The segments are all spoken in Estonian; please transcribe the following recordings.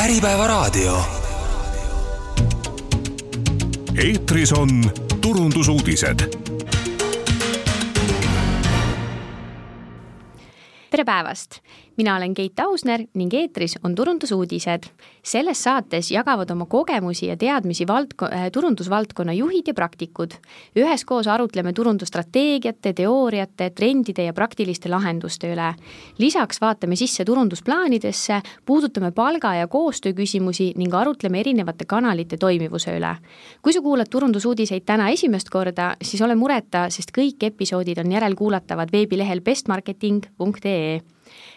Äripäevaraadio. eetris on turundusuudised. tere päevast, mina olen Keit Ausner ning eetris on turundusuudised. selles saates jagavad oma kogemusi ja teadmisi valdko-, äh, turundusvaldkonna juhid ja praktikud. üheskoos arutleme turundusstrateegiate, teooriate, trendide ja praktiliste lahenduste üle. lisaks vaatame sisse turundusplaanidesse, puudutame palga ja koostöö küsimusi ning arutleme erinevate kanalite toimivuse üle. kui sa kuulad turundusuudiseid täna esimest korda, siis ole mureta, sest kõik episoodid on järelkuulatavad veebilehel bestmarketing.ee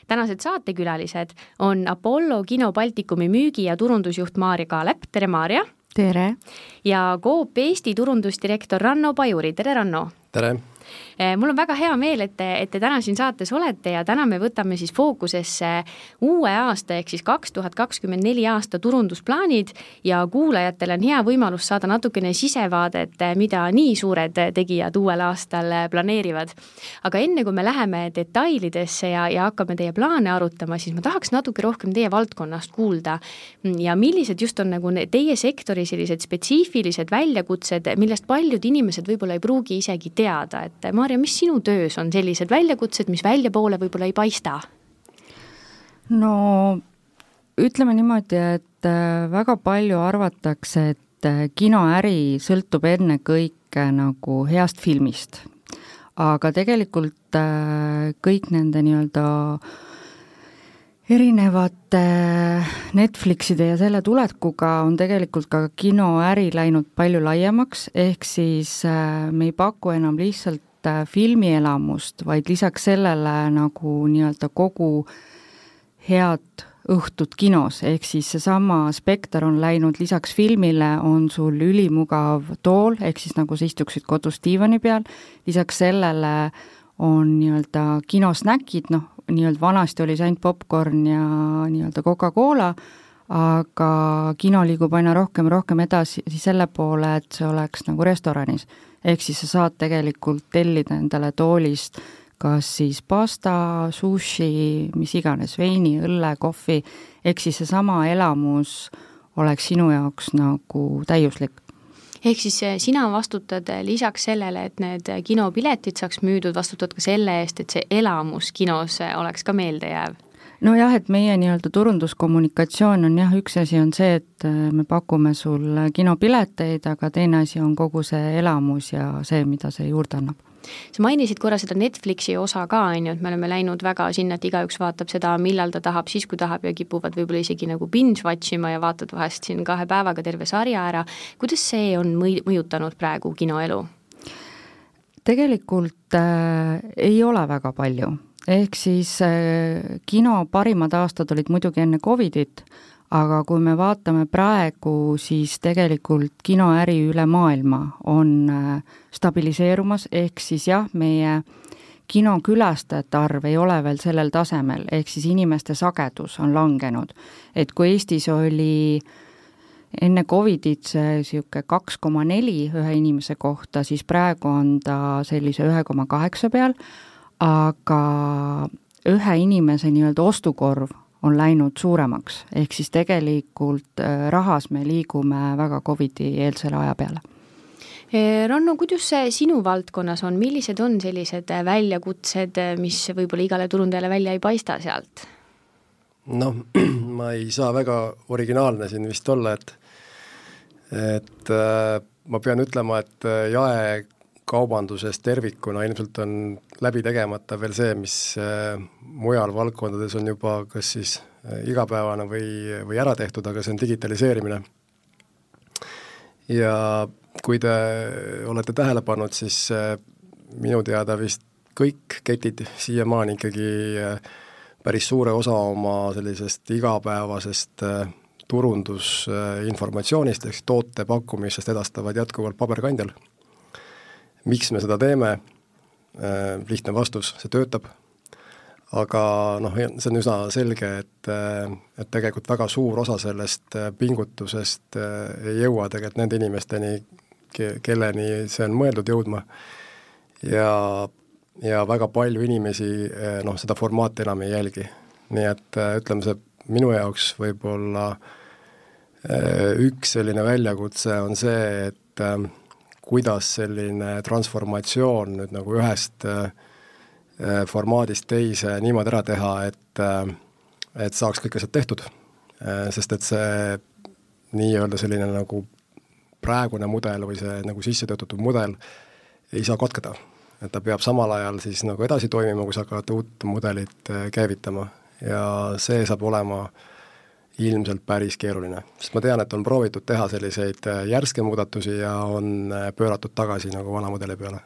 tänased saatekülalised on Apollo kino Baltikumi müügi- ja turundusjuht Maarja Kaalep, tere Maarja! tere! ja Coop Eesti turundusdirektor Ranno Pajuri, tere Ranno! tere! Eh, mul on väga hea meel, et te, et te täna siin saates olete ja täna me võtame siis fookusesse uue aasta ehk siis kaks tuhat kakskümmend neli aasta turundusplaanid ja kuulajatel on hea võimalus saada natukene sisevaadet, mida nii suured tegijad uuel aastal planeerivad. aga enne, kui me läheme detailidesse ja, ja hakkame teie plaane arutama, siis ma tahaks natuke rohkem teie valdkonnast kuulda ja millised just on nagu teie sektori sellised spetsiifilised väljakutsed, millest paljud inimesed võib-olla ei pruugi isegi teada, et ma Maarja, mis sinu töös on sellised väljakutsed, mis väljapoole võib-olla ei paista? no ütleme niimoodi, et äh, väga palju arvatakse, et äh, kinoäri sõltub ennekõike nagu heast filmist. aga tegelikult äh, kõik nende nii-öelda erinevate Netflixide ja selle tulekuga on tegelikult ka kinoäri läinud palju laiemaks, ehk siis me ei paku enam lihtsalt ainult filmielamust, vaid lisaks sellele nagu nii-öelda kogu head õhtut kinos, ehk siis seesama spekter on läinud lisaks filmile, on sul ülimugav tool, ehk siis nagu sa istuksid kodus diivani peal, lisaks sellele on nii-öelda kinosnäkid, noh, nii-öelda vanasti oli see ainult popkorn ja nii-öelda Coca-Cola, aga kino liigub aina rohkem rohkem edasi selle poole, et see oleks nagu restoranis ehk siis sa saad tegelikult tellida endale toolist kas siis pasta, sushi, mis iganes, veini, õlle, kohvi, ehk siis seesama elamus oleks sinu jaoks nagu täiuslik ehk siis eh, sina vastutad eh, lisaks sellele, et need kinopiletid saaks müüdud, vastutad ka selle eest, et see elamus kinos eh, oleks ka meeldejääv? Nojah, et meie nii-öelda turunduskommunikatsioon on jah, üks asi on see, et äh, me pakume sul kinopileteid, aga teine asi on kogu see elamus ja see, mida see juurde annab sa mainisid korra seda Netflixi osa ka, on ju, et me oleme läinud väga sinna, et igaüks vaatab seda, millal ta tahab, siis kui tahab ja kipuvad võib-olla isegi nagu binge-watch ima ja vaatad vahest siin kahe päevaga terve sarja ära. kuidas see on mõi-, mõjutanud praegu kinoelu? tegelikult äh, ei ole väga palju ehk siis äh, kino parimad aastad olid muidugi enne Covidit, aga kui me vaatame praegu, siis tegelikult kinoäri üle maailma on äh, stabiliseerumas, ehk siis jah, meie kinokülastajate arv ei ole veel sellel tasemel, ehk siis inimeste sagedus on langenud. et kui Eestis oli enne Covidit see niisugune kaks koma neli ühe inimese kohta, siis praegu on ta sellise ühe koma kaheksa peal, aga ühe inimese nii-öelda ostukorv on läinud suuremaks, ehk siis tegelikult äh, rahas me liigume väga Covidi eelsele aja peale. Ranno, kuidas see sinu valdkonnas on, millised on sellised väljakutsed, mis võib-olla igale turundajale välja ei paista sealt? noh, ma ei saa väga originaalne siin vist olla, et et äh, ma pean ütlema, et äh, jae kaubanduses tervikuna ilmselt on läbi tegemata veel see, mis äh, mujal valdkondades on juba kas siis äh, igapäevane või, või ära tehtud, aga see on digitaliseerimine. ja kui te olete tähele pannud, siis äh, minu teada vist kõik ketid siiamaani ikkagi päris suure osa oma sellisest igapäevasest turundusinformatsioonist ehk toote pakkumisest edastavad jätkuvalt paberkandjal miks me seda teeme, äh, lihtne vastus, see töötab, aga noh, see on üsna selge, et, äh, et tegelikult väga suur osa sellest äh, pingutusest ei jõua tegelikult nende inimesteni, kelleni see on mõeldud jõudma ja, ja väga palju inimesi noh, seda formaati enam ei jälgi. nii et ütleme, see minu jaoks võib-olla üks selline väljakutse on see, et kuidas selline transformatsioon nüüd nagu ühest formaadist teise niimoodi ära teha, et et saaks kõik asjad tehtud. Sest et see nii-öelda selline nagu praegune mudel või see nagu sisse töötatud mudel ei saa katkeda. et ta peab samal ajal siis nagu edasi toimima, kui sa hakkad uut mudelit äh, käivitama ja see saab olema ilmselt päris keeruline, sest ma tean, et on proovitud teha selliseid äh, järske muudatusi ja on äh, pööratud tagasi nagu vana mudeli peale.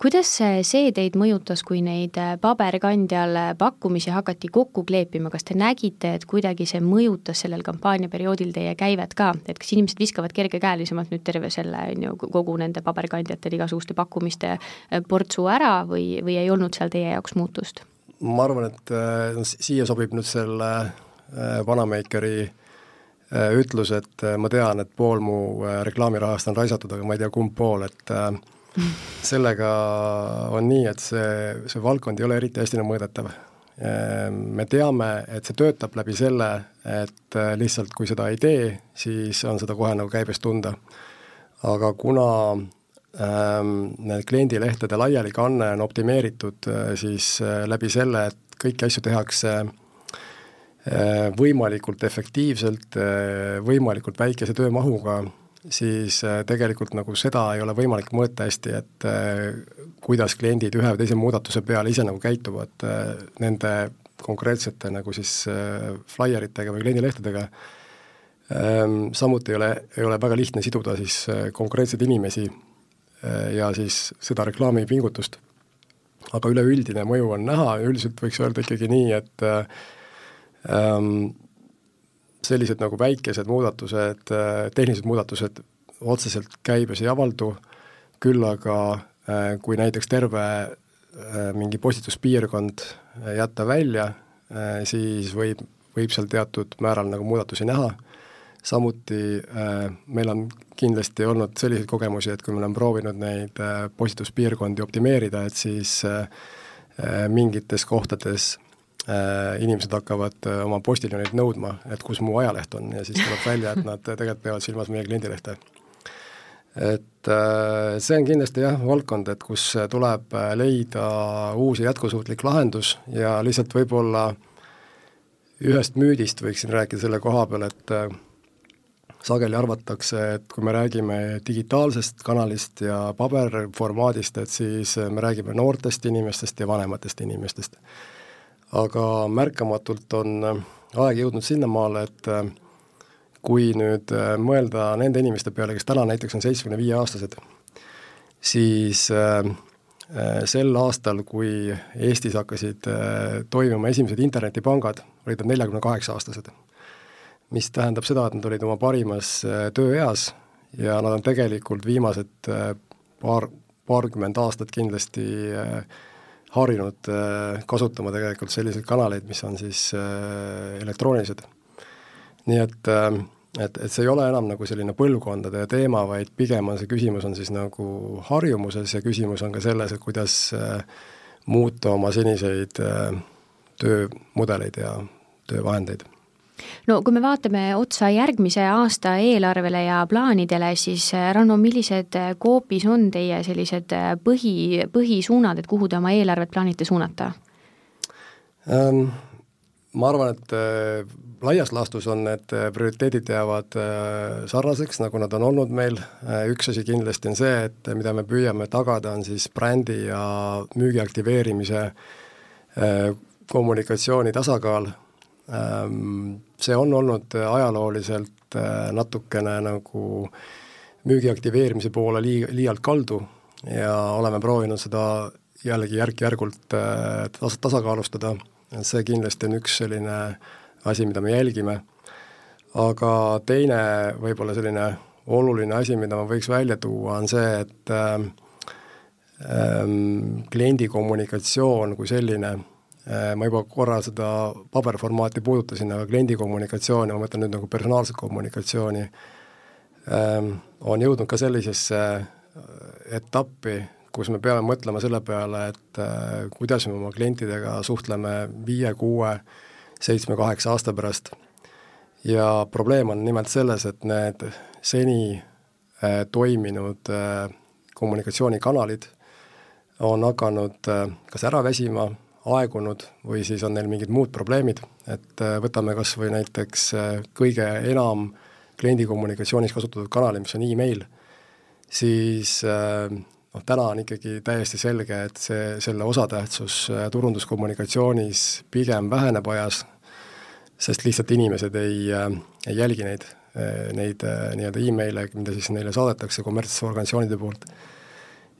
Kuidas see teid mõjutas, kui neid äh, paberkandjal pakkumisi hakati kokku kleepima, kas te nägite, et kuidagi see mõjutas sellel kampaaniaperioodil teie käivet ka, et kas inimesed viskavad kergekäelisemalt nüüd terve selle, on ju, kogu nende paberkandjatel igasuguste pakkumiste portsu ära või, või ei olnud seal teie jaoks muutust? ma arvan, et siia sobib nüüd selle Vanameikeri äh, ütlus, et äh, ma tean, et pool mu äh, reklaamirahast on raisatud, aga ma ei tea, kumb pool, et äh, sellega on nii, et see, see valdkond ei ole eriti hästi mõõdetav. Me teame, et see töötab läbi selle, et äh, lihtsalt kui seda ei tee, siis on seda kohe nagu käibes tunda. aga kuna ähm, need kliendilehtede laialikanne on optimeeritud äh, siis äh, läbi selle, et kõiki asju tehakse äh, võimalikult efektiivselt äh,, võimalikult väikese töömahuga siis äh, tegelikult nagu seda ei ole võimalik mõõta hästi, et äh, kuidas kliendid ühe või teise muudatuse peale ise nagu käituvad äh, nende konkreetsete nagu siis flaieritega või kliendilehtedega, ähm, samuti ei ole, ei ole väga lihtne siduda siis konkreetseid inimesi ja siis seda reklaamipingutust. aga üleüldine mõju on näha, üldiselt võiks öelda ikkagi nii, et ähm, sellised nagu väikesed muudatused, äh, tehnilised muudatused otseselt käibes ei avaldu, küll aga äh, kui näiteks terve äh, mingi postituspiirkond jätta välja, siis võib, võib seal teatud määral nagu muudatusi näha, samuti meil on kindlasti olnud selliseid kogemusi, et kui me oleme proovinud neid postituspiirkondi optimeerida, et siis mingites kohtades inimesed hakkavad äh, oma postiljonit nõudma, et kus mu ajaleht on ja siis tuleb välja, et nad tegelikult peavad silmas meie kliendilehte. et äh, see on kindlasti jah, valdkond, et kus tuleb äh, leida uus ja jätkusuutlik lahendus ja lihtsalt võib-olla ühest müüdist võiksin rääkida selle koha peal, et äh, sageli arvatakse, et kui me räägime digitaalsest kanalist ja paberformaadist, et siis me räägime noortest inimestest ja vanematest inimestest aga märkamatult on äh, aeg jõudnud sinnamaale, et äh, kui nüüd äh, mõelda nende inimeste peale, kes täna näiteks on seitsmekümne viie aastased, siis sel aastal, kui Eestis hakkasid toimima esimesed internetipangad, olid nad neljakümne kaheksa aastased. mis tähendab seda, et nad olid oma parimas tööeas ja nad on tegelikult viimased paar, paarkümmend aastat kindlasti äh, harjunud äh, kasutama tegelikult selliseid kanaleid, mis on siis äh, elektroonilised. nii et, äh, et, et see ei ole enam nagu selline põlvkondade teema, vaid pigem on see küsimus on siis nagu harjumuses ja küsimus on ka selles, et kuidas muuta oma seniseid töömudeleid ja töövahendeid no kui me vaatame otsa järgmise aasta eelarvele ja plaanidele, siis äh, Ranno, millised äh, koopis on teie sellised äh, põhi, põhisuunad, et kuhu te oma eelarvet plaanite suunata ähm,? Ma arvan, et äh, laias laastus on need prioriteedid jäävad äh, sarnaseks, nagu nad on olnud meil äh,, üks asi kindlasti on see, et mida me püüame tagada, on siis brändi ja müügi aktiveerimise kommunikatsiooni tasakaal ähm, see on olnud äh, ajalooliselt äh, natukene nagu müügi aktiveerimise poole lii-, liialt kaldu ja oleme proovinud seda jällegi järk-järgult äh, tas-, tasakaalustada, see kindlasti on üks selline asi, mida me jälgime, aga teine võib-olla selline oluline asi, mida ma võiks välja tuua, on see, et ähm, kliendi kommunikatsioon kui selline ma juba korra seda paberformaati puudutasin, aga kliendi kommunikatsiooni, ma mõtlen nüüd nagu personaalset kommunikatsiooni, ähm, on jõudnud ka sellisesse äh, etappi, kus me peame mõtlema selle peale, et äh, kuidas me oma klientidega suhtleme viie, kuue, seitsme-kaheksa aasta pärast. ja probleem on nimelt selles, et need seni äh, toiminud äh, kommunikatsioonikanalid on hakanud äh, kas ära väsima, aegunud või siis on neil mingid muud probleemid, et äh, võtame kas või näiteks äh, kõige enam kliendi kommunikatsioonis kasutatud kanali, mis on email, siis äh, noh, täna on ikkagi täiesti selge, et see, selle osatähtsus äh, turunduskommunikatsioonis pigem väheneb ajas, sest lihtsalt inimesed ei, ei jälgi neid, neid nii-öelda email'e, mida siis neile saadetakse kommertsorganisatsioonide poolt.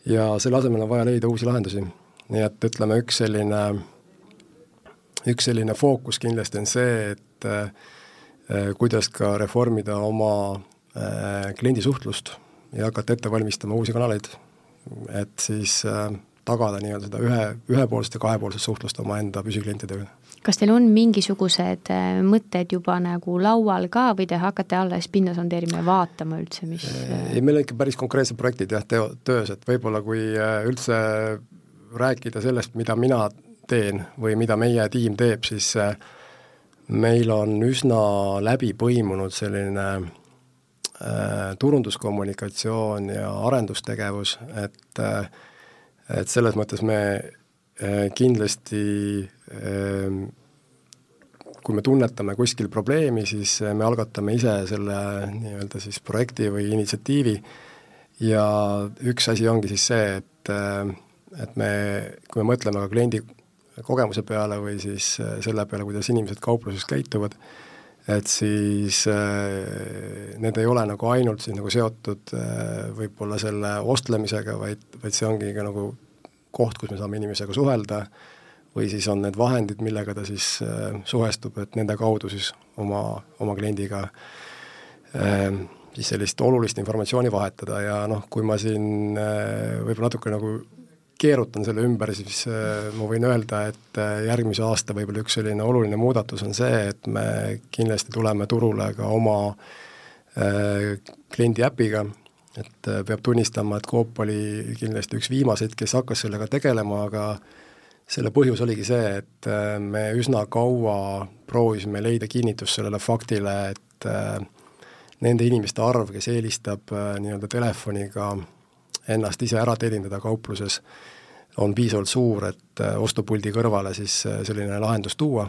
ja selle asemel on vaja leida uusi lahendusi. Nii et ütleme, üks selline, üks selline fookus kindlasti on see, et kuidas ka reformida oma kliendisuhtlust ja hakata ette valmistama uusi kanaleid et siis äh, tagada nii-öelda seda ühe, ühepoolset ja kahepoolset suhtlust omaenda püsiklientidega. kas teil on mingisugused äh, mõtted juba nagu laual ka või te hakkate alles pinna sondeerima ja vaatama üldse, mis äh, ei, meil on ikka päris konkreetsed projektid jah, teo, töös, et võib-olla kui üldse rääkida sellest, mida mina teen või mida meie tiim teeb, siis meil on üsna läbi põimunud selline Äh, turunduskommunikatsioon ja arendustegevus, et äh, et selles mõttes me äh, kindlasti kui me tunnetame kuskil probleemi, siis me algatame ise selle nii-öelda siis projekti või initsiatiivi. Ja üks asi ongi siis see, et et me, kui me mõtleme ka kliendi kogemuse peale või siis selle peale, kuidas inimesed kaupluses käituvad, et siis äh, need ei ole nagu ainult siis nagu seotud äh, võib-olla selle ostlemisega, vaid, vaid see ongi ka nagu koht, kus me saame inimesega suhelda, või siis on need vahendid, millega ta siis äh, suhestub, et nende kaudu siis oma, oma kliendiga äh, siis sellist olulist informatsiooni vahetada. Ja noh, kui ma siin äh, võib-olla natuke nagu keerutan selle ümber, siis äh, ma võin öelda, et äh, järgmise aasta võib-olla üks selline oluline muudatus on see, et me kindlasti tuleme turule ka oma äh, kliendi äpiga, et peab tunnistama, et Coop oli kindlasti üks viimaseid, kes hakkas sellega tegelema, aga selle põhjus oligi see, et me üsna kaua proovisime leida kinnitust sellele faktile, et nende inimeste arv, kes eelistab nii-öelda telefoniga ennast ise ära teenindada kaupluses, on piisavalt suur, et äh, ostupuldi kõrvale siis äh, selline lahendus tuua.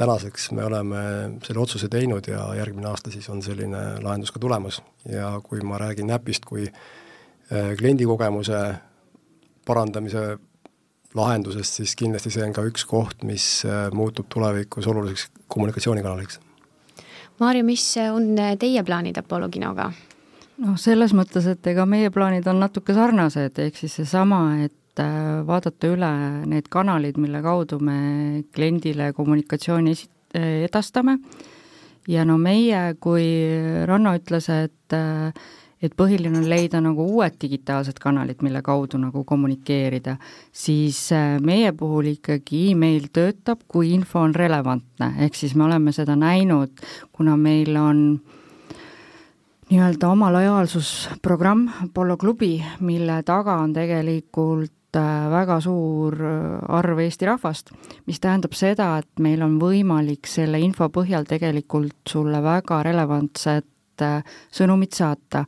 tänaseks me oleme selle otsuse teinud ja järgmine aasta siis on selline lahendus ka tulemas ja kui ma räägin äpist kui äh, kliendikogemuse parandamise lahendusest, siis kindlasti see on ka üks koht, mis muutub tulevikus oluliseks kommunikatsioonikanaliks. Maarja, mis on teie plaanid Apollo kinoga? Noh, selles mõttes, et ega meie plaanid on natuke sarnased, ehk siis seesama, et äh, vaadata üle need kanalid, mille kaudu me kliendile kommunikatsiooni esi-, äh, edastame. Ja no meie, kui Ranno ütles, et äh, et põhiline on leida nagu uued digitaalsed kanalid, mille kaudu nagu kommunikeerida, siis meie puhul ikkagi email töötab, kui info on relevantne, ehk siis me oleme seda näinud, kuna meil on äh, nii-öelda oma lojaalsusprogramm Apollo klubi, mille taga on tegelikult äh, väga suur äh, arv Eesti rahvast, mis tähendab seda, et meil on võimalik selle info põhjal tegelikult sulle väga relevantset äh, sõnumit saata.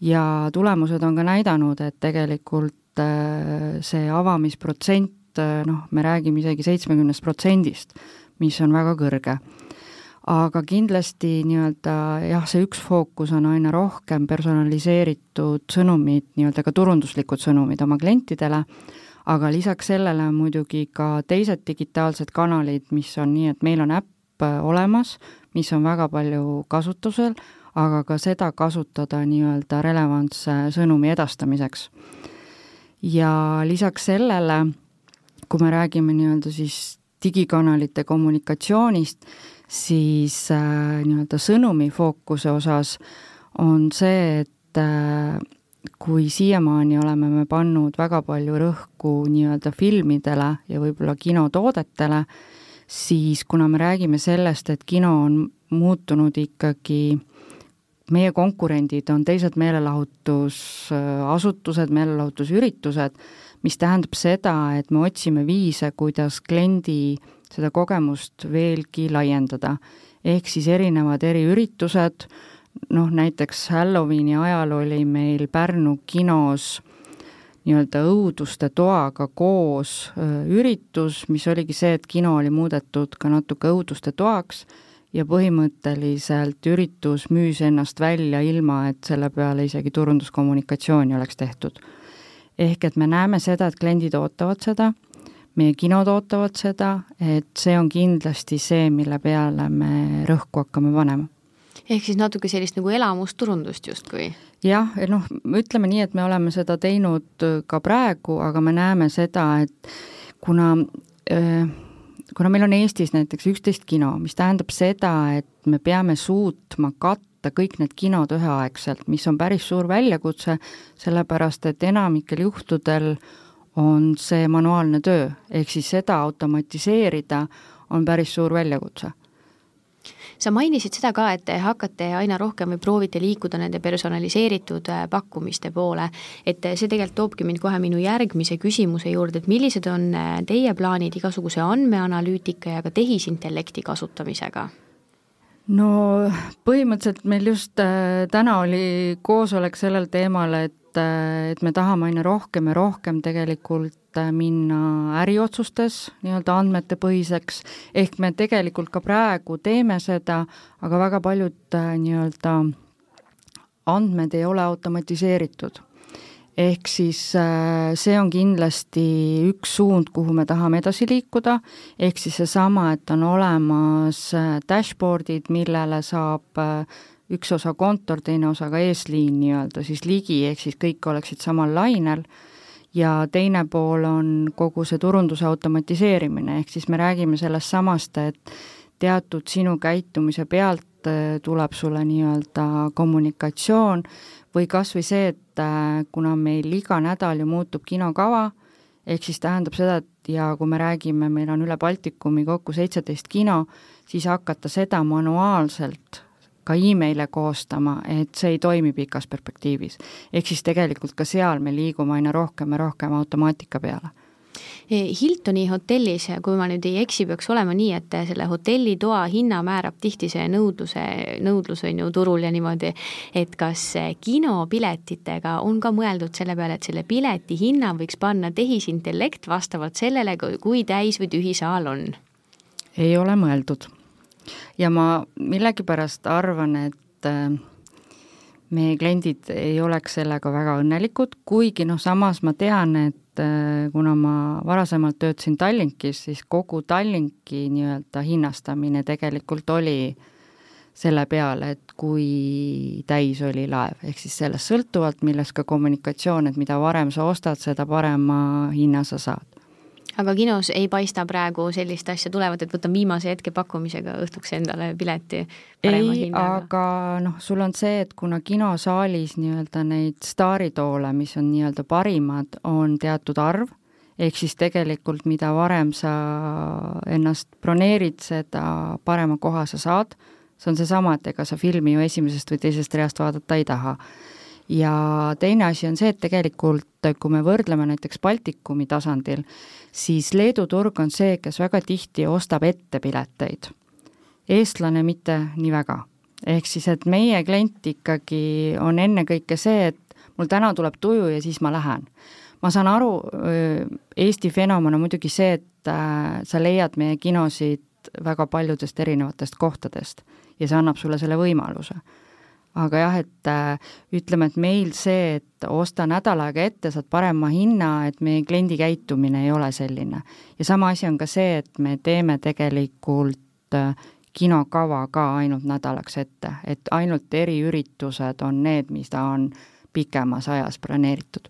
ja tulemused on ka näidanud, et tegelikult see avamisprotsent, noh, me räägime isegi seitsmekümnest protsendist, mis on väga kõrge aga kindlasti nii-öelda jah, see üks fookus on aina rohkem personaliseeritud sõnumid, nii-öelda ka turunduslikud sõnumid oma klientidele, aga lisaks sellele muidugi ka teised digitaalsed kanalid, mis on nii, et meil on äpp äh, olemas, mis on väga palju kasutusel, aga ka seda kasutada nii-öelda relevantse sõnumi edastamiseks. ja lisaks sellele, kui me räägime nii-öelda siis digikanalite kommunikatsioonist, siis äh, nii-öelda sõnumi fookuse osas on see, et äh, kui siiamaani oleme me pannud väga palju rõhku nii-öelda filmidele ja võib-olla kinotoodetele, siis kuna me räägime sellest, et kino on muutunud ikkagi meie konkurendid on teised meelelahutusasutused, meelelahutusüritused, mis tähendab seda, et me otsime viise, kuidas kliendi seda kogemust veelgi laiendada. ehk siis erinevad eriüritused, noh näiteks Halloweeni ajal oli meil Pärnu kinos nii-öelda õuduste toaga koos üritus, mis oligi see, et kino oli muudetud ka natuke õuduste toaks ja põhimõtteliselt üritus müüs ennast välja, ilma et selle peale isegi turunduskommunikatsiooni oleks tehtud. ehk et me näeme seda, et kliendid ootavad seda, meie kinod ootavad seda, et see on kindlasti see, mille peale me rõhku hakkame panema ehk siis natuke sellist nagu elamusturundust justkui? jah, noh, ütleme nii, et me oleme seda teinud ka praegu, aga me näeme seda, et kuna äh, kuna meil on Eestis näiteks üksteist kino, mis tähendab seda, et me peame suutma katta kõik need kinod üheaegselt, mis on päris suur väljakutse, sellepärast et enamikel juhtudel on see manuaalne töö, ehk siis seda automatiseerida on päris suur väljakutse sa mainisid seda ka, et te hakkate aina rohkem või proovite liikuda nende personaliseeritud äh, pakkumiste poole, et see tegelikult toobki mind kohe minu järgmise küsimuse juurde, et millised on äh, teie plaanid igasuguse andmeanalüütika ja ka tehisintellekti kasutamisega? no põhimõtteliselt meil just äh, täna oli koosolek sellel teemal, et, et me tahame aina rohkem ja rohkem tegelikult et minna äriotsustes nii-öelda andmetepõhiseks, ehk me tegelikult ka praegu teeme seda, aga väga paljud äh, nii-öelda andmed ei ole automatiseeritud. ehk siis äh, see on kindlasti üks suund, kuhu me tahame edasi liikuda, ehk siis seesama, et on olemas äh, dashboard'id, millele saab üks osa kontor, teine osa ka eesliin nii-öelda siis ligi, ehk siis kõik oleksid samal lainel. Ja teine pool on kogu see turunduse automatiseerimine, ehk siis me räägime sellest samast, et teatud sinu käitumise pealt äh, tuleb sulle nii-öelda kommunikatsioon või kas või see, et äh, kuna meil iga nädal ju muutub kinokava, ehk siis tähendab seda, et ja kui me räägime, meil on üle Baltikumi kokku seitseteist kino, siis hakata seda manuaalselt ka emaile koostama, et see ei toimi pikas perspektiivis. ehk siis tegelikult ka seal me liigume aina rohkem ja rohkem automaatika peale e, Hiltoni hotellis, kui ma nüüd ei eksi, peaks olema nii, et selle hotellitoa hinna määrab tihti see nõudluse, nõudlus on ju turul ja niimoodi, et kas kinopiletitega on ka mõeldud selle peale, et selle pileti hinna võiks panna tehisintellekt vastavalt sellele, kui täis või tühi saal on? ei ole mõeldud ja ma millegipärast arvan, et äh, meie kliendid ei oleks sellega väga õnnelikud, kuigi noh, samas ma tean, et äh, kuna ma varasemalt töötasin Tallinkis, siis kogu Tallinki nii-öelda hinnastamine tegelikult oli selle peale, et kui täis oli laev, ehk siis sellest sõltuvalt, millest ka kommunikatsioon, et mida varem sa ostad, seda parema hinna sa saad aga kinos ei paista praegu sellist asja tulevat, et võtan viimase hetke pakkumisega õhtuks endale pileti ei, aga noh, sul on see, et kuna kinosaalis nii-öelda neid staaritoole, mis on nii-öelda parimad, on teatud arv, ehk siis tegelikult mida varem sa ennast broneerid, seda parema koha sa saad, see on seesama, et ega sa filmi ju esimesest või teisest reast vaadata ei taha ja teine asi on see, et tegelikult kui me võrdleme näiteks Baltikumi tasandil, siis Leedu turg on see, kes väga tihti ostab ette pileteid. eestlane mitte nii väga. ehk siis, et meie klient ikkagi on ennekõike see, et mul täna tuleb tuju ja siis ma lähen. ma saan aru, Eesti fenomen on muidugi see, et äh, sa leiad meie kinosid väga paljudest erinevatest kohtadest ja see annab sulle selle võimaluse aga jah, et äh, ütleme, et meil see, et osta nädal aega ette, saad parema hinna, et meie kliendi käitumine ei ole selline. ja sama asi on ka see, et me teeme tegelikult äh, kinokava ka ainult nädalaks ette, et ainult eriüritused on need, mis ta on pikemas ajas planeeritud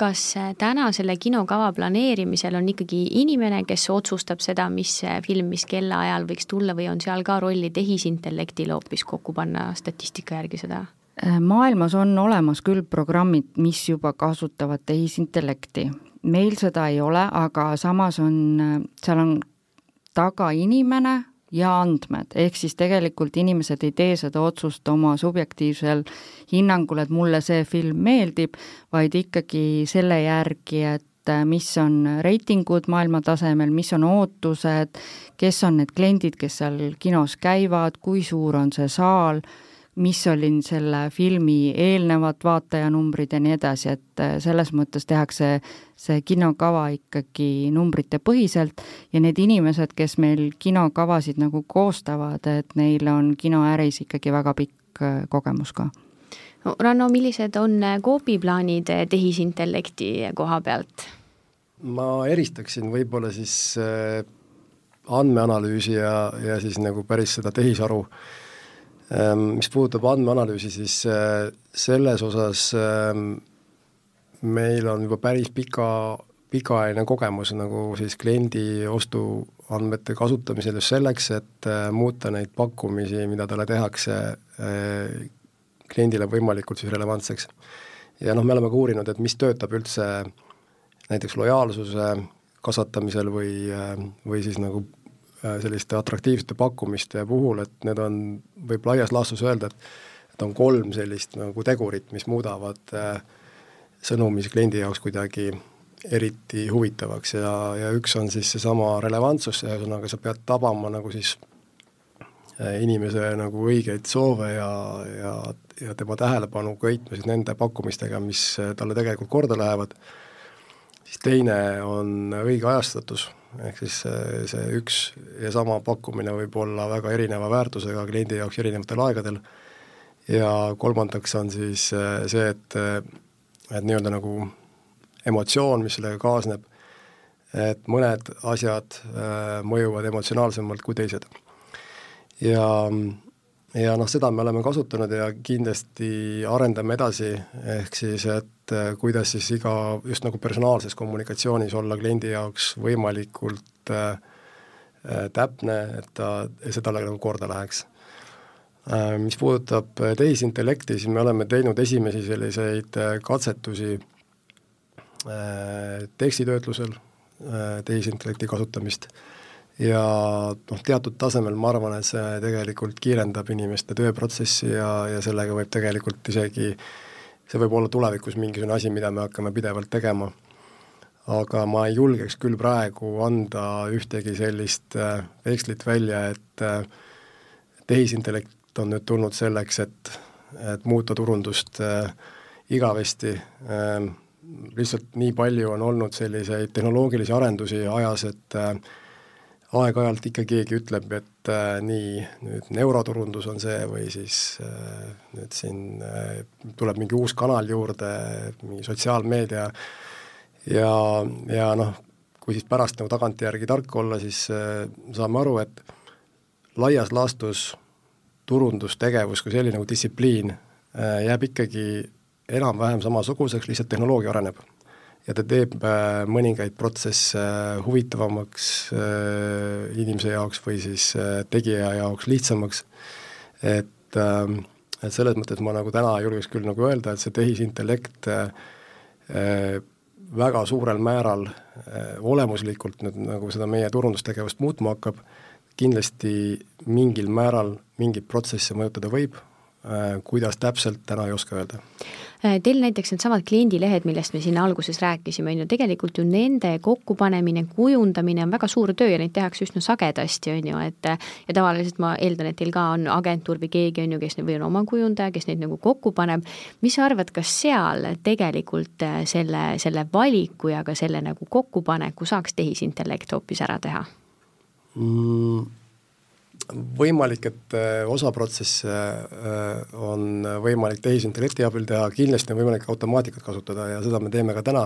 kas äh, täna selle kinokava planeerimisel on ikkagi inimene, kes otsustab seda, mis äh, film, mis kellaajal võiks tulla või on seal ka rolli tehisintellektil hoopis kokku panna statistika järgi seda? Äh, maailmas on olemas küll programmid, mis juba kasutavad tehisintellekti. meil seda ei ole, aga samas on, seal on taga inimene, ja andmed, ehk siis tegelikult inimesed ei tee seda otsust oma subjektiivsel hinnangul, et mulle see film meeldib, vaid ikkagi selle järgi, et mis on reitingud maailmatasemel, mis on ootused, kes on need kliendid, kes seal kinos käivad, kui suur on see saal mis oli selle filmi eelnevad vaatajanumbrid ja nii edasi, et äh, selles mõttes tehakse see kinokava ikkagi numbritepõhiselt ja need inimesed, kes meil kinokavasid nagu koostavad, et neil on kinoäris ikkagi väga pikk äh, kogemus ka no Ranno, millised on äh, Coopi plaanid tehisintellekti koha pealt? ma eristaksin võib-olla siis andmeanalüüsi ja, ja siis nagu päris seda tehisaru äh, mis puudutab andmeanalüüsi, siis äh, selles osas ehm, meil on juba päris pika, pikaajaline kogemus nagu siis kliendi ostuandmete kasutamisel just selleks, et äh, muuta neid pakkumisi, mida talle tehakse, äh, kliendile võimalikult siis relevantseks. ja noh, me oleme ka uurinud, et mis töötab üldse näiteks lojaalsuse kasvatamisel või, või siis nagu selliste atraktiivsete pakkumiste puhul, et need on, võib laias laastus öelda, et et on kolm sellist nagu tegurit, mis muudavad äh, sõnumi kliendi jaoks kuidagi eriti huvitavaks. Ja, ja üks on siis seesama relevantsus, ühesõnaga sa pead tabama nagu siis äh, inimese nagu õigeid soove ja, ja, ja tema tähelepanu köitma siis nende pakkumistega, mis talle tegelikult korda lähevad, siis teine on õige ajastatus ehk siis see, see üks ja sama pakkumine võib olla väga erineva väärtusega kliendi jaoks erinevatel aegadel ja kolmandaks on siis äh, see, et, äh, et nii-öelda nagu emotsioon, mis sellega kaasneb, et mõned asjad äh, mõjuvad emotsionaalsemalt kui teised. ja ja noh, seda me oleme kasutanud ja kindlasti arendame edasi, ehk siis et äh, kuidas siis iga, just nagu personaalses kommunikatsioonis olla kliendi jaoks võimalikult äh, äh täpne, et ta, see talle nagu korda läheks äh,. Mis puudutab äh, tehisintellekti, siis me oleme teinud esimesi selliseid katsetusi äh, tekstitöötlusel äh,, tehisintellekti kasutamist äh, ja noh, teatud tasemel ma arvan, et see tegelikult kiirendab inimeste tööprotsessi ja, ja sellega võib tegelikult isegi, see võib olla tulevikus mingisugune asi, mida me hakkame pidevalt tegema. aga ma ei julgeks küll praegu anda ühtegi sellist äh, vekslit välja, et äh, tehisintellekt on nüüd tulnud selleks, et, et muuta turundust äh, igavesti äh,, lihtsalt nii palju on olnud selliseid tehnoloogilisi arendusi ajas, et äh, aeg-ajalt ikka keegi ütleb, et äh, nii, nüüd neuroturundus on see või siis äh, nüüd siin äh, tuleb mingi uus kanal juurde, mingi sotsiaalmeedia. Ja, ja noh, kui siis pärast nagu tagantjärgi tark olla, siis saame aru, et laias laastus turundustegevus kui selline nagu distsipliin jääb ikkagi enam-vähem samasuguseks, lihtsalt tehnoloogia areneb ja ta teeb äh, mõningaid protsesse huvitavamaks äh, inimese jaoks või siis äh, tegija jaoks lihtsamaks, et ähm, et selles mõttes ma nagu täna julgeks küll nagu öelda, et see tehisintellekt väga suurel määral olemuslikult nüüd nagu seda meie turundustegevust muutma hakkab, kindlasti mingil määral mingeid protsesse mõjutada võib, kuidas täpselt, täna ei oska öelda. Äh, teil näiteks needsamad kliendilehed, millest me siin alguses rääkisime, on ju tegelikult ju nende kokkupanemine, kujundamine on väga suur töö ja neid tehakse üsna sagedasti, on ju, et ja tavaliselt ma eeldan, et teil ka on agentuur või keegi, on ju, kes või on oma kujundaja, kes neid nagu kokku paneb, mis sa arvad, kas seal tegelikult äh, selle, selle valiku ja ka selle nagu kokkupaneku saaks tehisintellekt hoopis ära teha mm.? Võimalik, et äh, osa protsesse äh, on võimalik tehisintellekti abil teha, kindlasti on võimalik automaatikat kasutada ja seda me teeme ka täna,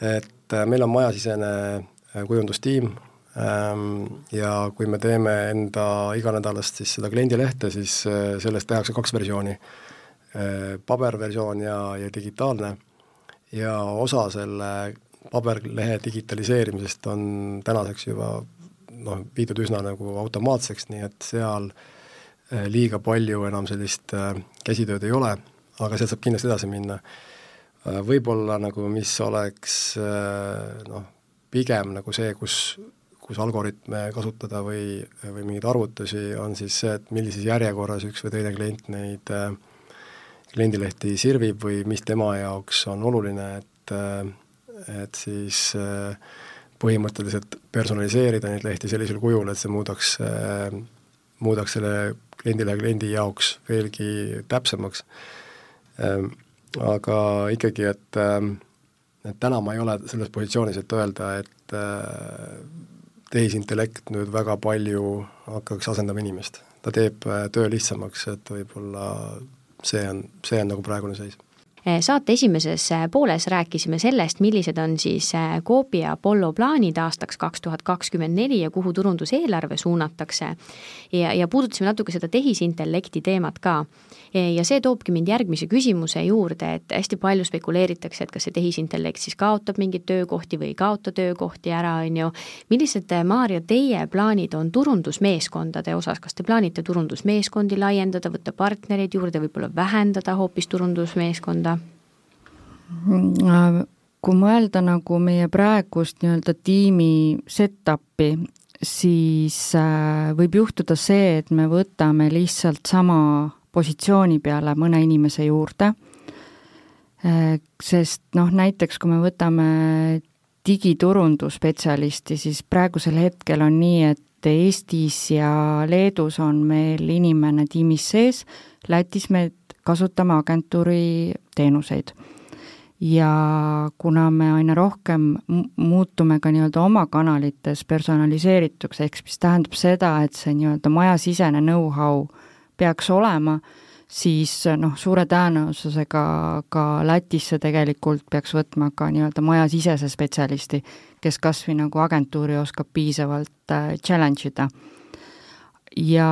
et äh, meil on majasisene kujundustiim ähm, ja kui me teeme enda iganädalast siis seda kliendilehte, siis sellest tehakse kaks versiooni, paberversioon ja, ja digitaalne, ja osa selle paberlehe digitaliseerimisest on tänaseks juba noh, viidud üsna nagu automaatseks, nii et seal eh, liiga palju enam sellist eh, käsitööd ei ole, aga sealt saab kindlasti edasi minna. Eh, võib-olla nagu mis oleks noh, pigem nagu see, kus, kus algoritme kasutada või, või mingeid arvutusi, on siis see, et millises järjekorras üks või teine klient neid kliendilehti sirvib või mis tema jaoks on oluline, et et siis põhimõtteliselt personaliseerida neid lehti sellisel kujul, et see muudaks, muudaks selle kliendile kliendi jaoks veelgi täpsemaks. Aga ikkagi, et, et täna ma ei ole selles positsioonis, et öelda, et tehisintellekt nüüd väga palju hakkaks asendama inimest. ta teeb töö lihtsamaks, et võib-olla see on, see on nagu praegune seis saate esimeses eh, pooles rääkisime sellest, millised on siis eh, Coopi ja Apollo plaanid aastaks kaks tuhat kakskümmend neli ja kuhu turunduseelarve suunatakse. ja, ja puudutasime natuke seda tehisintellekti teemat ka. ja see toobki mind järgmise küsimuse juurde, et hästi palju spekuleeritakse, et kas see tehisintellekt siis kaotab mingeid töökohti või ei kaota töökohti ära, on ju. millised, Maarja, teie plaanid on turundusmeeskondade osas, kas te plaanite turundusmeeskondi laiendada, võtta partnereid juurde, võib-olla vähendada hoopis turundusmeeskonda? Kui mõelda nagu meie praegust nii-öelda tiimi set-up'i, siis äh, võib juhtuda see, et me võtame lihtsalt sama positsiooni peale mõne inimese juurde, äh, sest noh, näiteks kui me võtame digiturundusspetsialisti, siis praegusel hetkel on nii, et Eestis ja Leedus on meil inimene tiimis sees, Lätis me kasutame agentuuri teenuseid ja kuna me aina rohkem muutume ka nii-öelda oma kanalites personaliseerituks, ehk mis tähendab seda, et see nii-öelda majasisene know-how peaks olema, siis noh, suure tõenäosusega ka Lätisse tegelikult peaks võtma ka nii-öelda majasisese spetsialisti, kes kas või nagu agentuuri oskab piisavalt äh, challenge ida. ja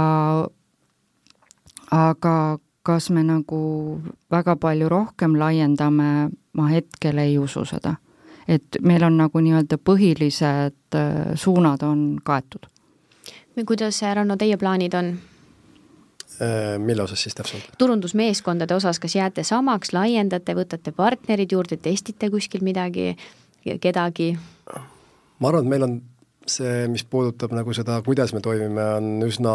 aga kas me nagu väga palju rohkem laiendame, ma hetkel ei usu seda. et meil on nagu nii-öelda põhilised äh, suunad on kaetud. kuidas, Ranno, teie plaanid on? Äh, mille osas siis täpsemalt? turundusmeeskondade osas, kas jääte samaks, laiendate, võtate partnerid juurde, testite kuskil midagi, kedagi? ma arvan, et meil on see, mis puudutab nagu seda, kuidas me toimime, on üsna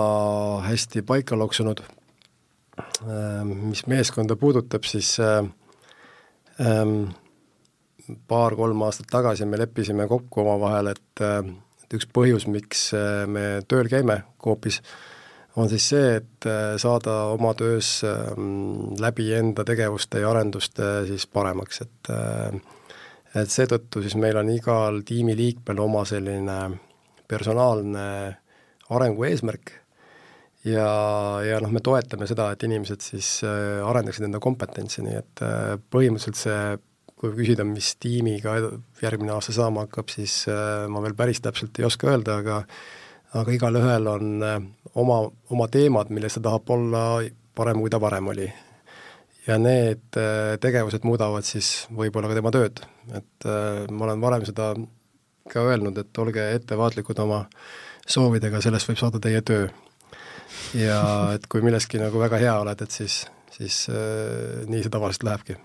hästi paika loksunud mis meeskonda puudutab, siis äh, paar-kolm aastat tagasi me leppisime kokku omavahel, et et üks põhjus, miks äh, me tööl käime Coopis, on siis see, et saada oma töös ähm, läbi enda tegevuste ja arenduste siis paremaks, et et seetõttu siis meil on igal tiimiliikmel oma selline personaalne arengu eesmärk ja, ja noh, me toetame seda, et inimesed siis äh, arendaksid enda kompetentsi, nii et äh, põhimõtteliselt see, kui küsida, mis tiimiga järgmine aasta saama hakkab, siis äh, ma veel päris täpselt ei oska öelda, aga aga igalühel on oma, oma teemad, milles ta tahab olla parem, kui ta varem oli. ja need tegevused muudavad siis võib-olla ka tema tööd, et ma olen varem seda ka öelnud, et olge ettevaatlikud oma soovidega, sellest võib saada teie töö ja et kui milleski nagu väga hea oled, et siis, siis äh, nii see tavaliselt lähebki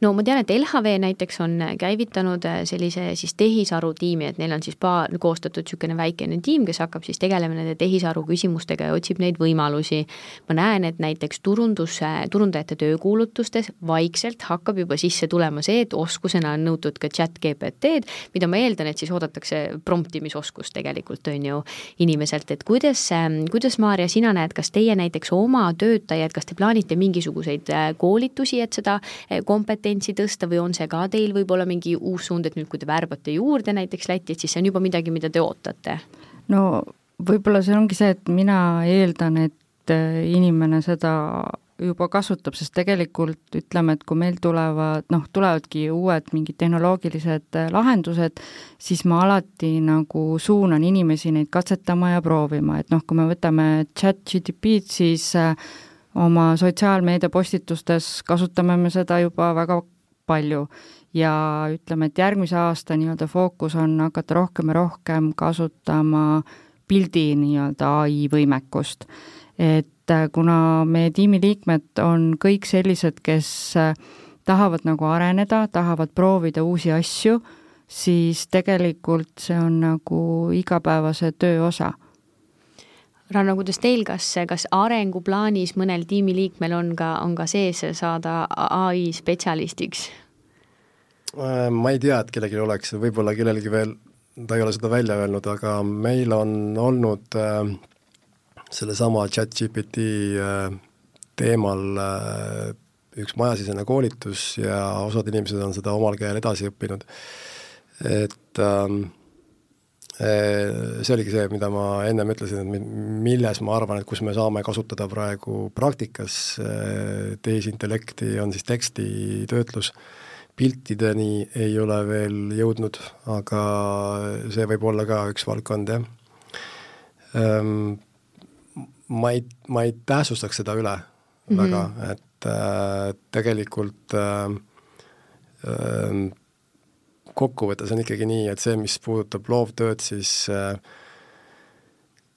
no ma tean, et LHV näiteks on käivitanud äh, sellise siis tehisaru tiimi, et neil on siis paar, koostatud niisugune väikene tiim, kes hakkab siis tegelema nende tehisaru küsimustega ja otsib neid võimalusi. ma näen, et näiteks turundus, turundajate töökuulutustes vaikselt hakkab juba sisse tulema see, et oskusena on nõutud ka chat GPT-d, mida ma eeldan, et siis oodatakse promptimisoskust tegelikult, on ju, inimeselt, et kuidas, kuidas, Maarja, sina näed, kas teie näiteks oma töötajaid, kas te plaanite mingisuguseid äh, koolitusi, et seda äh, kompetentsi kompetentsi tõsta või on see ka teil võib-olla mingi uus suund, et nüüd, kui te värbate juurde näiteks Lätti, et siis see on juba midagi, mida te ootate? no võib-olla see ongi see, et mina eeldan, et äh, inimene seda juba kasutab, sest tegelikult ütleme, et kui meil tulevad, noh, tulevadki uued mingid tehnoloogilised äh, lahendused, siis ma alati nagu suunan inimesi neid katsetama ja proovima, et noh, kui me võtame chat GTP-d, siis äh, oma sotsiaalmeedia postitustes kasutame me seda juba väga palju ja ütleme, et järgmise aasta nii-öelda fookus on hakata rohkem ja rohkem kasutama pildi nii-öelda ai võimekust. et äh, kuna meie tiimiliikmed on kõik sellised, kes äh, tahavad nagu areneda, tahavad proovida uusi asju, siis tegelikult see on nagu igapäevase töö osa Ranno, kuidas teil, kas, kas arenguplaanis mõnel tiimiliikmel on ka, on ka sees saada ai spetsialistiks? Äh, ma ei tea, et kellelgi oleks, võib-olla kellelgi veel, ta ei ole seda välja öelnud, aga meil on olnud äh, sellesama chat-GPT äh, teemal äh, üks majasisene koolitus ja osad inimesed on seda omal käel edasi õppinud. et ähm, äh, see oligi see, mida ma ennem ütlesin, et milles ma arvan, et kus me saame kasutada praegu praktikas äh, tehisintellekti, on siis tekstitöötlus äh,, piltideni ei ole veel jõudnud, aga see võib olla ka üks valdkond, jah ähm,. Ma ei, ma ei tähtsustaks seda üle mm -hmm. väga, et äh, tegelikult äh, äh, kokkuvõttes on ikkagi nii, et see, mis puudutab loovtööd, siis äh,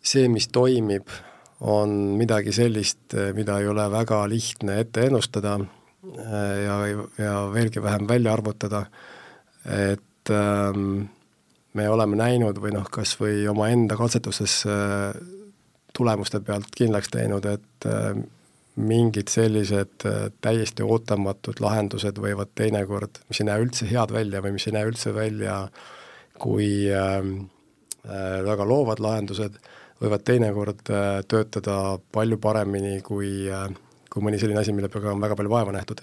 see, mis toimib, on midagi sellist, mida ei ole väga lihtne ette ennustada Äh, ja, ja veelgi vähem välja arvutada, et ähm, me oleme näinud või noh, kas või omaenda katsetustes äh, tulemuste pealt kindlaks teinud, et äh, mingid sellised äh, täiesti ootamatud lahendused võivad teinekord, mis ei näe üldse head välja või mis ei näe üldse välja kui ähm, äh, väga loovad lahendused, võivad teinekord äh, töötada palju paremini kui kui mõni selline asi, mille peale on väga palju vaeva nähtud.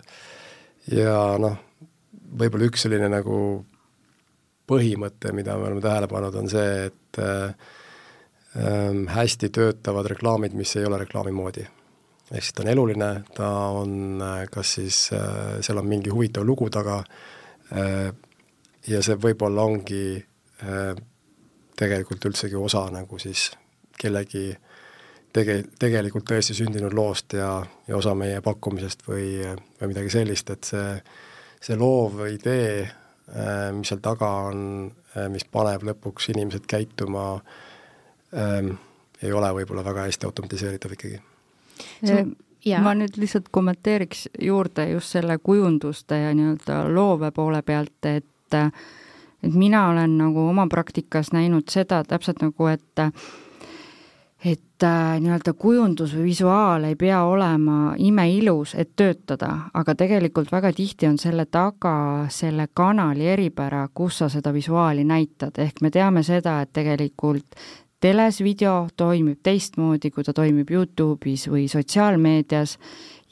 ja noh, võib-olla üks selline nagu põhimõte, mida me oleme tähele pannud, on see, et äh, hästi töötavad reklaamid, mis ei ole reklaami moodi. Ehk siis ta on eluline, ta on äh, kas siis äh,, seal on mingi huvitav lugu taga äh, ja see võib-olla ongi tegelikult üldsegi osa nagu siis kellegi tege-, tegelikult tõesti sündinud loost ja, ja osa meie pakkumisest või, või midagi sellist, et see, see loov idee, mis seal taga on, mis paneb lõpuks inimesed käituma ähm,, ei ole võib-olla väga hästi automatiseeritav ikkagi. Ja. ma nüüd lihtsalt kommenteeriks juurde just selle kujunduste ja nii-öelda loove poole pealt, et et mina olen nagu oma praktikas näinud seda täpselt nagu, et et äh, nii-öelda kujundus või visuaal ei pea olema imeilus, et töötada, aga tegelikult väga tihti on selle taga selle kanali eripära, kus sa seda visuaali näitad, ehk me teame seda, et tegelikult teles video toimib teistmoodi, kui ta toimib Youtube'is või sotsiaalmeedias.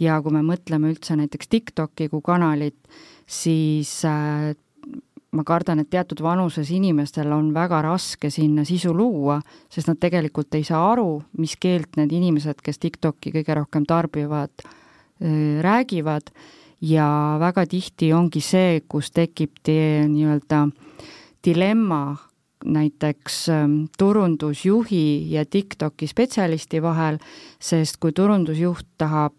Ja kui me mõtleme üldse näiteks TikToki kui kanalit, siis äh, ma kardan, et teatud vanuses inimestel on väga raske sinna sisu luua, sest nad tegelikult ei saa aru, mis keelt need inimesed, kes TikTok'i kõige rohkem tarbivad, räägivad. Ja väga tihti ongi see, kus tekib nii-öelda dilemma näiteks turundusjuhi ja TikToki spetsialisti vahel, sest kui turundusjuht tahab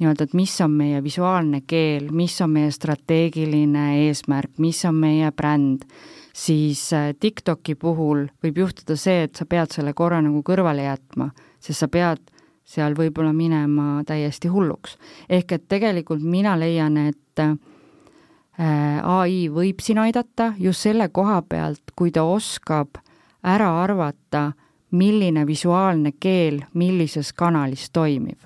nii-öelda, et mis on meie visuaalne keel, mis on meie strateegiline eesmärk, mis on meie bränd, siis äh, TikToki puhul võib juhtuda see, et sa pead selle korra nagu kõrvale jätma, sest sa pead seal võib-olla minema täiesti hulluks. ehk et tegelikult mina leian, et äh, ai võib siin aidata just selle koha pealt, kui ta oskab ära arvata, milline visuaalne keel millises kanalis toimib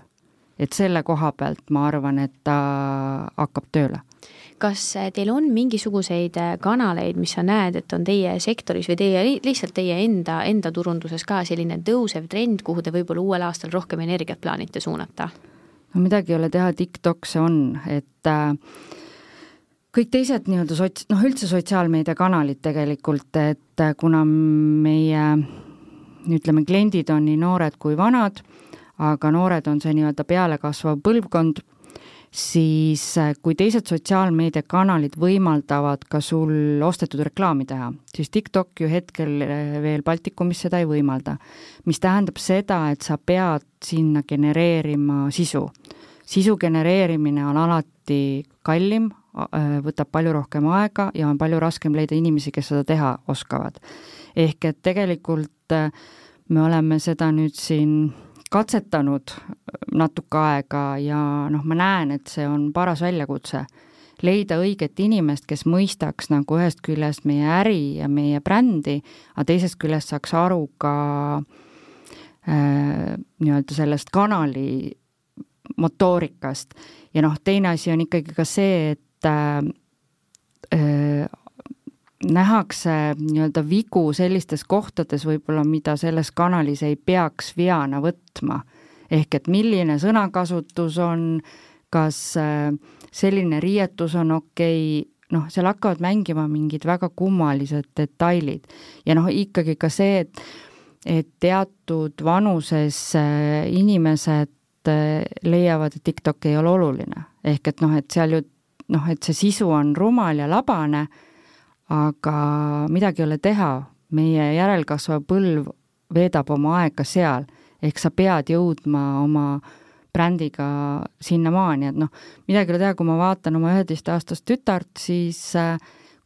et selle koha pealt ma arvan, et ta hakkab tööle kas teil on mingisuguseid kanaleid, mis sa näed, et on teie sektoris või teie, lihtsalt teie enda, enda turunduses ka selline tõusev trend, kuhu te võib-olla uuel aastal rohkem energiat plaanite suunata? no midagi ei ole teha, TikTok see on, et äh, kõik teised nii-öelda sots-, noh üldse sotsiaalmeediakanalid tegelikult, et äh, kuna meie ütleme, kliendid on nii noored kui vanad aga noored on see nii-öelda pealekasvav põlvkond, siis äh, kui teised sotsiaalmeediakanalid võimaldavad ka sul ostetud reklaami teha, siis TikTok ju hetkel äh, veel Baltikumis seda ei võimalda. mis tähendab seda, et sa pead sinna genereerima sisu. sisu genereerimine on alati kallim, võtab palju rohkem aega ja on palju raskem leida inimesi, kes seda teha oskavad. ehk et tegelikult me oleme seda nüüd siin katsetanud natuke aega ja noh, ma näen, et see on paras väljakutse. leida õiget inimest, kes mõistaks nagu ühest küljest meie äri ja meie brändi, aga teisest küljest saaks aru ka äh, nii-öelda sellest kanali motoorikast. ja noh, teine asi on ikkagi ka see, et äh, nähakse nii-öelda vigu sellistes kohtades võib-olla, mida selles kanalis ei peaks veana võtma. ehk et milline sõnakasutus on, kas selline riietus on okei okay,, noh, seal hakkavad mängima mingid väga kummalised detailid. ja noh, ikkagi ka see, et et teatud vanuses inimesed leiavad, et TikTok ei ole oluline. ehk et noh, et seal ju noh, et see sisu on rumal ja labane aga midagi ei ole teha, meie järelkasvav põlv veedab oma aega seal, ehk sa pead jõudma oma brändiga sinnamaani, et noh, midagi ei ole teha, kui ma vaatan oma üheteistaastast tütart, siis äh,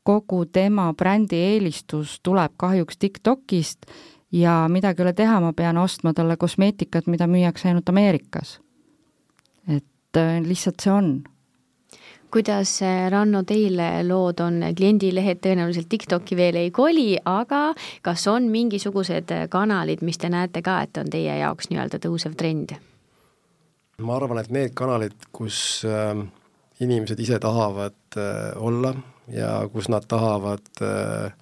kogu tema brändi eelistus tuleb kahjuks TikTokist ja midagi ei ole teha, ma pean ostma talle kosmeetikat, mida müüakse ainult Ameerikas. et äh, lihtsalt see on kuidas, Ranno, teil lood on, kliendilehed tõenäoliselt TikToki veel ei koli, aga kas on mingisugused kanalid, mis te näete ka, et on teie jaoks nii-öelda tõusev trend? ma arvan, et need kanalid, kus äh, inimesed ise tahavad äh, olla ja kus nad tahavad äh,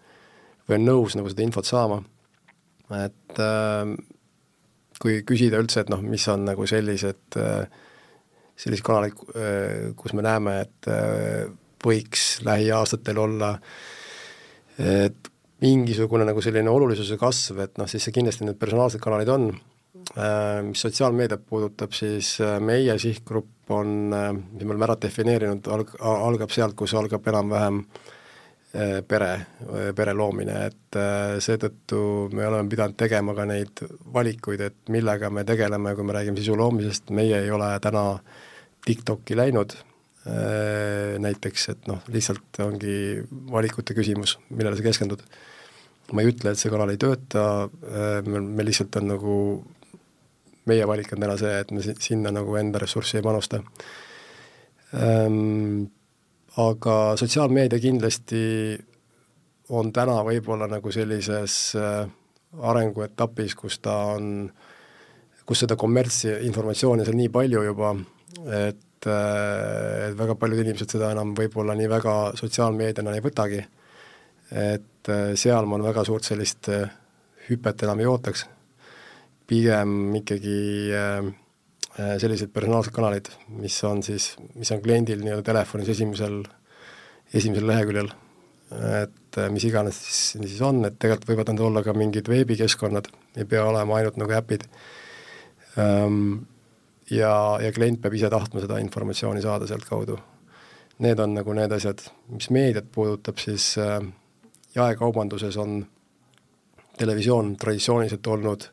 või on nõus nagu seda infot saama, et äh, kui küsida üldse, et noh, mis on nagu sellised äh, sellised kanalid, äh, kus me näeme, et äh, võiks lähiaastatel olla et mingisugune nagu selline olulisuse kasv, et noh, siis see kindlasti need personaalsed kanalid on, äh, mis sotsiaalmeediat puudutab, siis meie sihtgrupp on, mis me oleme ära defineerinud, alg-, algab sealt, kus algab enam-vähem pere, pere loomine, et seetõttu me oleme pidanud tegema ka neid valikuid, et millega me tegeleme, kui me räägime sisu loomisest, meie ei ole täna äh, TikTok'i läinud äh, näiteks, et noh, lihtsalt ongi valikute küsimus, millele sa keskendud. ma ei ütle, et see kanal ei tööta, äh, me, lihtsalt on nagu, meie valik on täna see, et me sinna nagu enda ressurssi ei panusta ähm,. Aga sotsiaalmeedia kindlasti on täna võib-olla nagu sellises äh, arenguetapis, kus ta on, kus seda kommertsinformatsiooni seal nii palju juba äh, et väga paljud inimesed seda enam võib-olla nii väga sotsiaalmeediana ei võtagi, et äh, seal ma väga suurt sellist äh, hüpet enam ei ootaks, pigem ikkagi sellised personaalsed kanalid, mis on siis, mis on kliendil nii-öelda telefonis esimesel, esimesel leheküljel, et mis iganes siis, siis on, et tegelikult võivad need olla ka mingid veebikeskkonnad, ei pea olema ainult nagu äpid. Um,, ja, ja klient peab ise tahtma seda informatsiooni saada sealtkaudu. Need on nagu need asjad, mis meediat puudutab, siis äh, jaekaubanduses on televisioon traditsiooniliselt olnud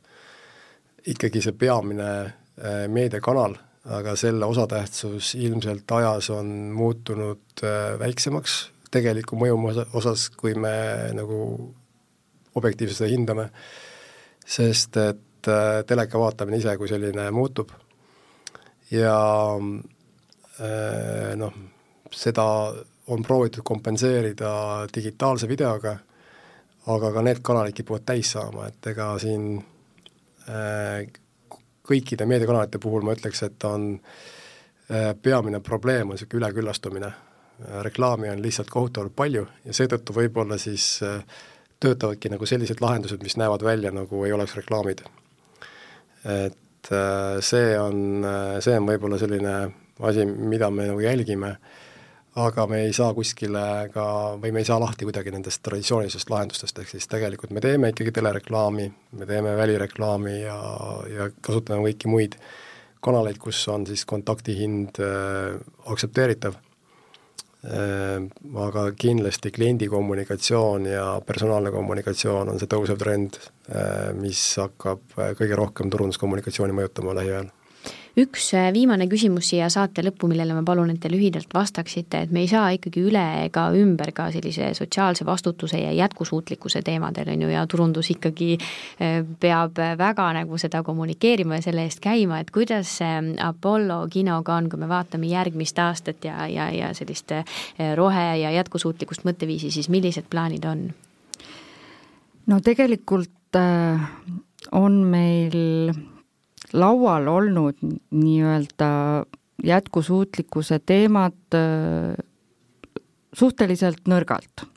ikkagi see peamine äh, meediakanal, aga selle osatähtsus ilmselt ajas on muutunud äh, väiksemaks tegeliku mõju osas, kui me nagu objektiivselt seda hindame, sest et äh, teleka vaatamine ise kui selline muutub ja äh, noh, seda on proovitud kompenseerida digitaalse videoga, aga ka need kanalid kipuvad täis saama, et ega siin äh, kõikide meediakanalite puhul ma ütleks, et on äh, peamine probleem on niisugune üleküllastumine. reklaami on lihtsalt kohutavalt palju ja seetõttu võib-olla siis töötavadki nagu sellised lahendused, mis näevad välja, nagu ei oleks reklaamid. et et äh, see on, äh, see on võib-olla selline asi, mida me nagu jälgime, aga me ei saa kuskile ka, või me ei saa lahti kuidagi nendest traditsioonilistest lahendustest, ehk siis tegelikult me teeme ikkagi telereklaami, me teeme välireklaami ja, ja kasutame kõiki muid kanaleid, kus on siis kontaktihind äh, aktsepteeritav. Aga kindlasti kliendi kommunikatsioon ja personaalne kommunikatsioon on see tõusev trend Äh, mis hakkab äh, kõige rohkem turunduskommunikatsiooni mõjutama lähiajal üks äh, viimane küsimus siia saate lõppu, millele ma palun, et te lühidalt vastaksite, et me ei saa ikkagi üle ega ümber ka sellise sotsiaalse vastutuse ja jätkusuutlikkuse teemadel, on ju, ja turundus ikkagi peab väga nagu seda kommunikeerima ja selle eest käima, et kuidas see Apollo kinoga on, kui me vaatame järgmist aastat ja, ja, ja sellist rohe- ja jätkusuutlikkust mõtteviisi, siis millised plaanid on? no tegelikult Äh, on meil laual olnud nii-öelda jätkusuutlikkuse teemad äh, suhteliselt nõrgalt.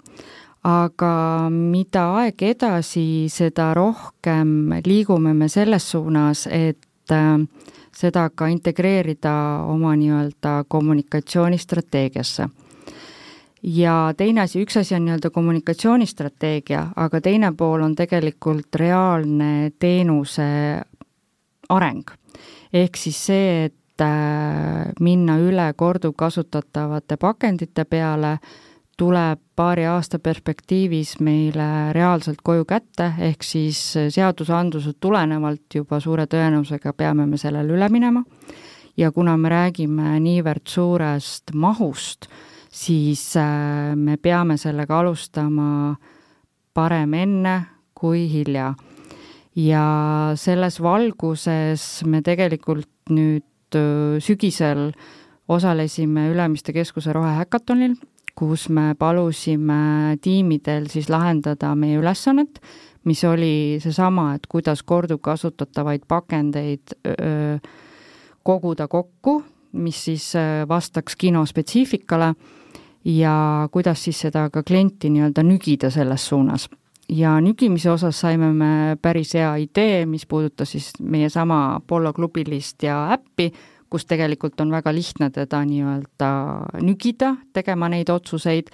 aga mida aeg edasi, seda rohkem liigume me selles suunas, et äh, seda ka integreerida oma nii-öelda kommunikatsioonistrateegiasse. ja teine asi, üks asi on nii-öelda kommunikatsioonistrateegia, aga teine pool on tegelikult reaalne teenuse areng. ehk siis see, et äh, minna üle korduvkasutatavate pakendite peale, tuleb paari aasta perspektiivis meile reaalselt koju kätte, ehk siis seadusandlused tulenevalt juba suure tõenäosusega peame me sellele üle minema ja kuna me räägime niivõrd suurest mahust, siis äh, me peame sellega alustama parem enne kui hilja. Ja selles valguses me tegelikult nüüd sügisel osalesime Ülemiste Keskuse rohehäkatonil kus me palusime tiimidel siis lahendada meie ülesannet, mis oli seesama, et kuidas korduvkasutatavaid pakendeid öö, koguda kokku, mis siis vastaks kino spetsiifikale ja kuidas siis seda ka klienti nii-öelda nügida selles suunas. Ja nügimise osas saime me päris hea idee, mis puudutas siis meie sama Apollo klubilist ja äppi, kus tegelikult on väga lihtne teda nii-öelda nügida, tegema neid otsuseid,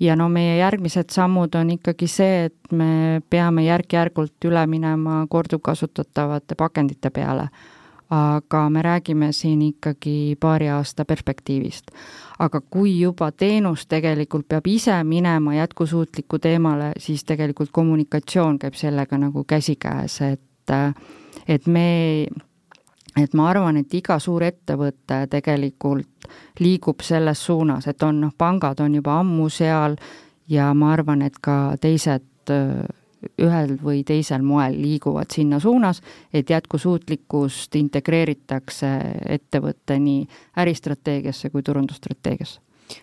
ja no meie järgmised sammud on ikkagi see, et me peame järk-järgult üle minema korduvkasutatavate pakendite peale. Aga me räägime siin ikkagi paari aasta perspektiivist. aga kui juba teenus tegelikult peab ise minema jätkusuutliku teemale, siis tegelikult kommunikatsioon käib sellega nagu käsikäes, et et me et ma arvan, et iga suur ettevõte tegelikult liigub selles suunas, et on noh, pangad on juba ammu seal ja ma arvan, et ka teised ühel või teisel moel liiguvad sinna suunas, et jätkusuutlikkust integreeritakse ettevõtte nii äristrateegiasse kui turundusstrateegiasse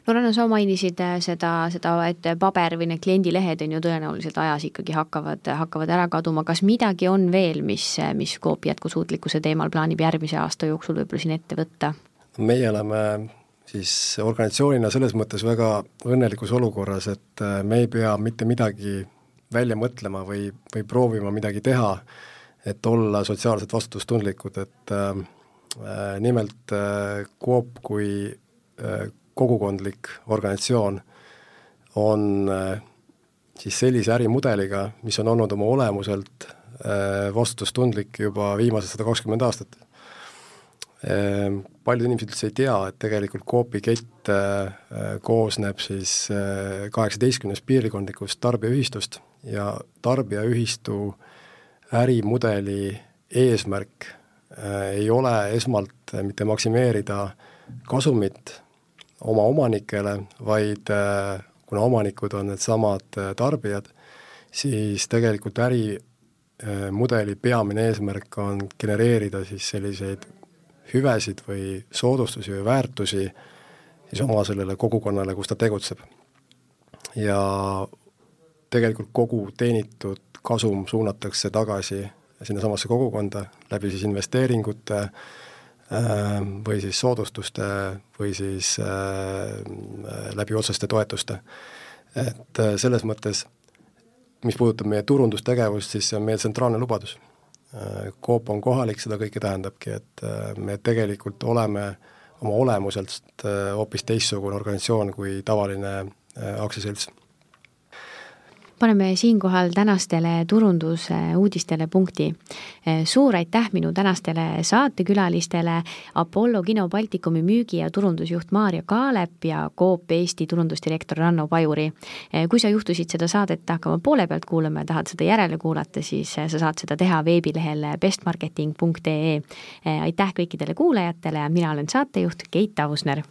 no Ranno, sa mainisid äh, seda, seda, et paber või need kliendilehed on ju tõenäoliselt ajas ikkagi hakkavad, hakkavad ära kaduma, kas midagi on veel, mis, mis Coop jätkusuutlikkuse teemal plaanib järgmise aasta jooksul võib-olla siin ette võtta? meie oleme siis organisatsioonina selles mõttes väga õnnelikus olukorras, et äh, me ei pea mitte midagi välja mõtlema või, või proovima midagi teha, et olla sotsiaalselt vastutustundlikud, et äh, äh nimelt äh, Coop kui äh, kogukondlik organisatsioon on äh, siis sellise ärimudeliga, mis on olnud oma olemuselt äh, vastutustundlik juba viimased sada kakskümmend aastat. Äh, paljud inimesed üldse ei tea, et tegelikult Coopi kett koosneb siis kaheksateistkümnest piirkondlikust tarbijaühistust ja tarbijaühistu ärimudeli eesmärk ei ole esmalt mitte maksimeerida kasumit, oma omanikele, vaid äh, kuna omanikud on needsamad äh, tarbijad, siis tegelikult ärimudeli äh, peamine eesmärk on genereerida siis selliseid hüvesid või soodustusi või väärtusi siis oma sellele kogukonnale, kus ta tegutseb. ja tegelikult kogu teenitud kasum suunatakse tagasi sinnasamasse kogukonda läbi siis investeeringute äh, Äh, või siis soodustuste või siis äh, läbi otseste toetuste. et äh, selles mõttes, mis puudutab meie turundustegevust, siis see on meie tsentraalne lubadus. Coop on kohalik, seda kõike tähendabki, et me tegelikult oleme oma olemuselt hoopis teistsugune organisatsioon kui tavaline aktsiaselts paneme siinkohal tänastele turundusuudistele punkti. suur aitäh minu tänastele saatekülalistele, Apollo kino Baltikumi müügi- ja turundusjuht Maarja Kaalep ja Coop Eesti turundusdirektor Ranno Pajuri. kui sa juhtusid seda saadet hakkama poole pealt kuulama ja tahad seda järele kuulata, siis sa saad seda teha veebilehel bestmarketing.ee. aitäh kõikidele kuulajatele, mina olen saatejuht Keit Ausner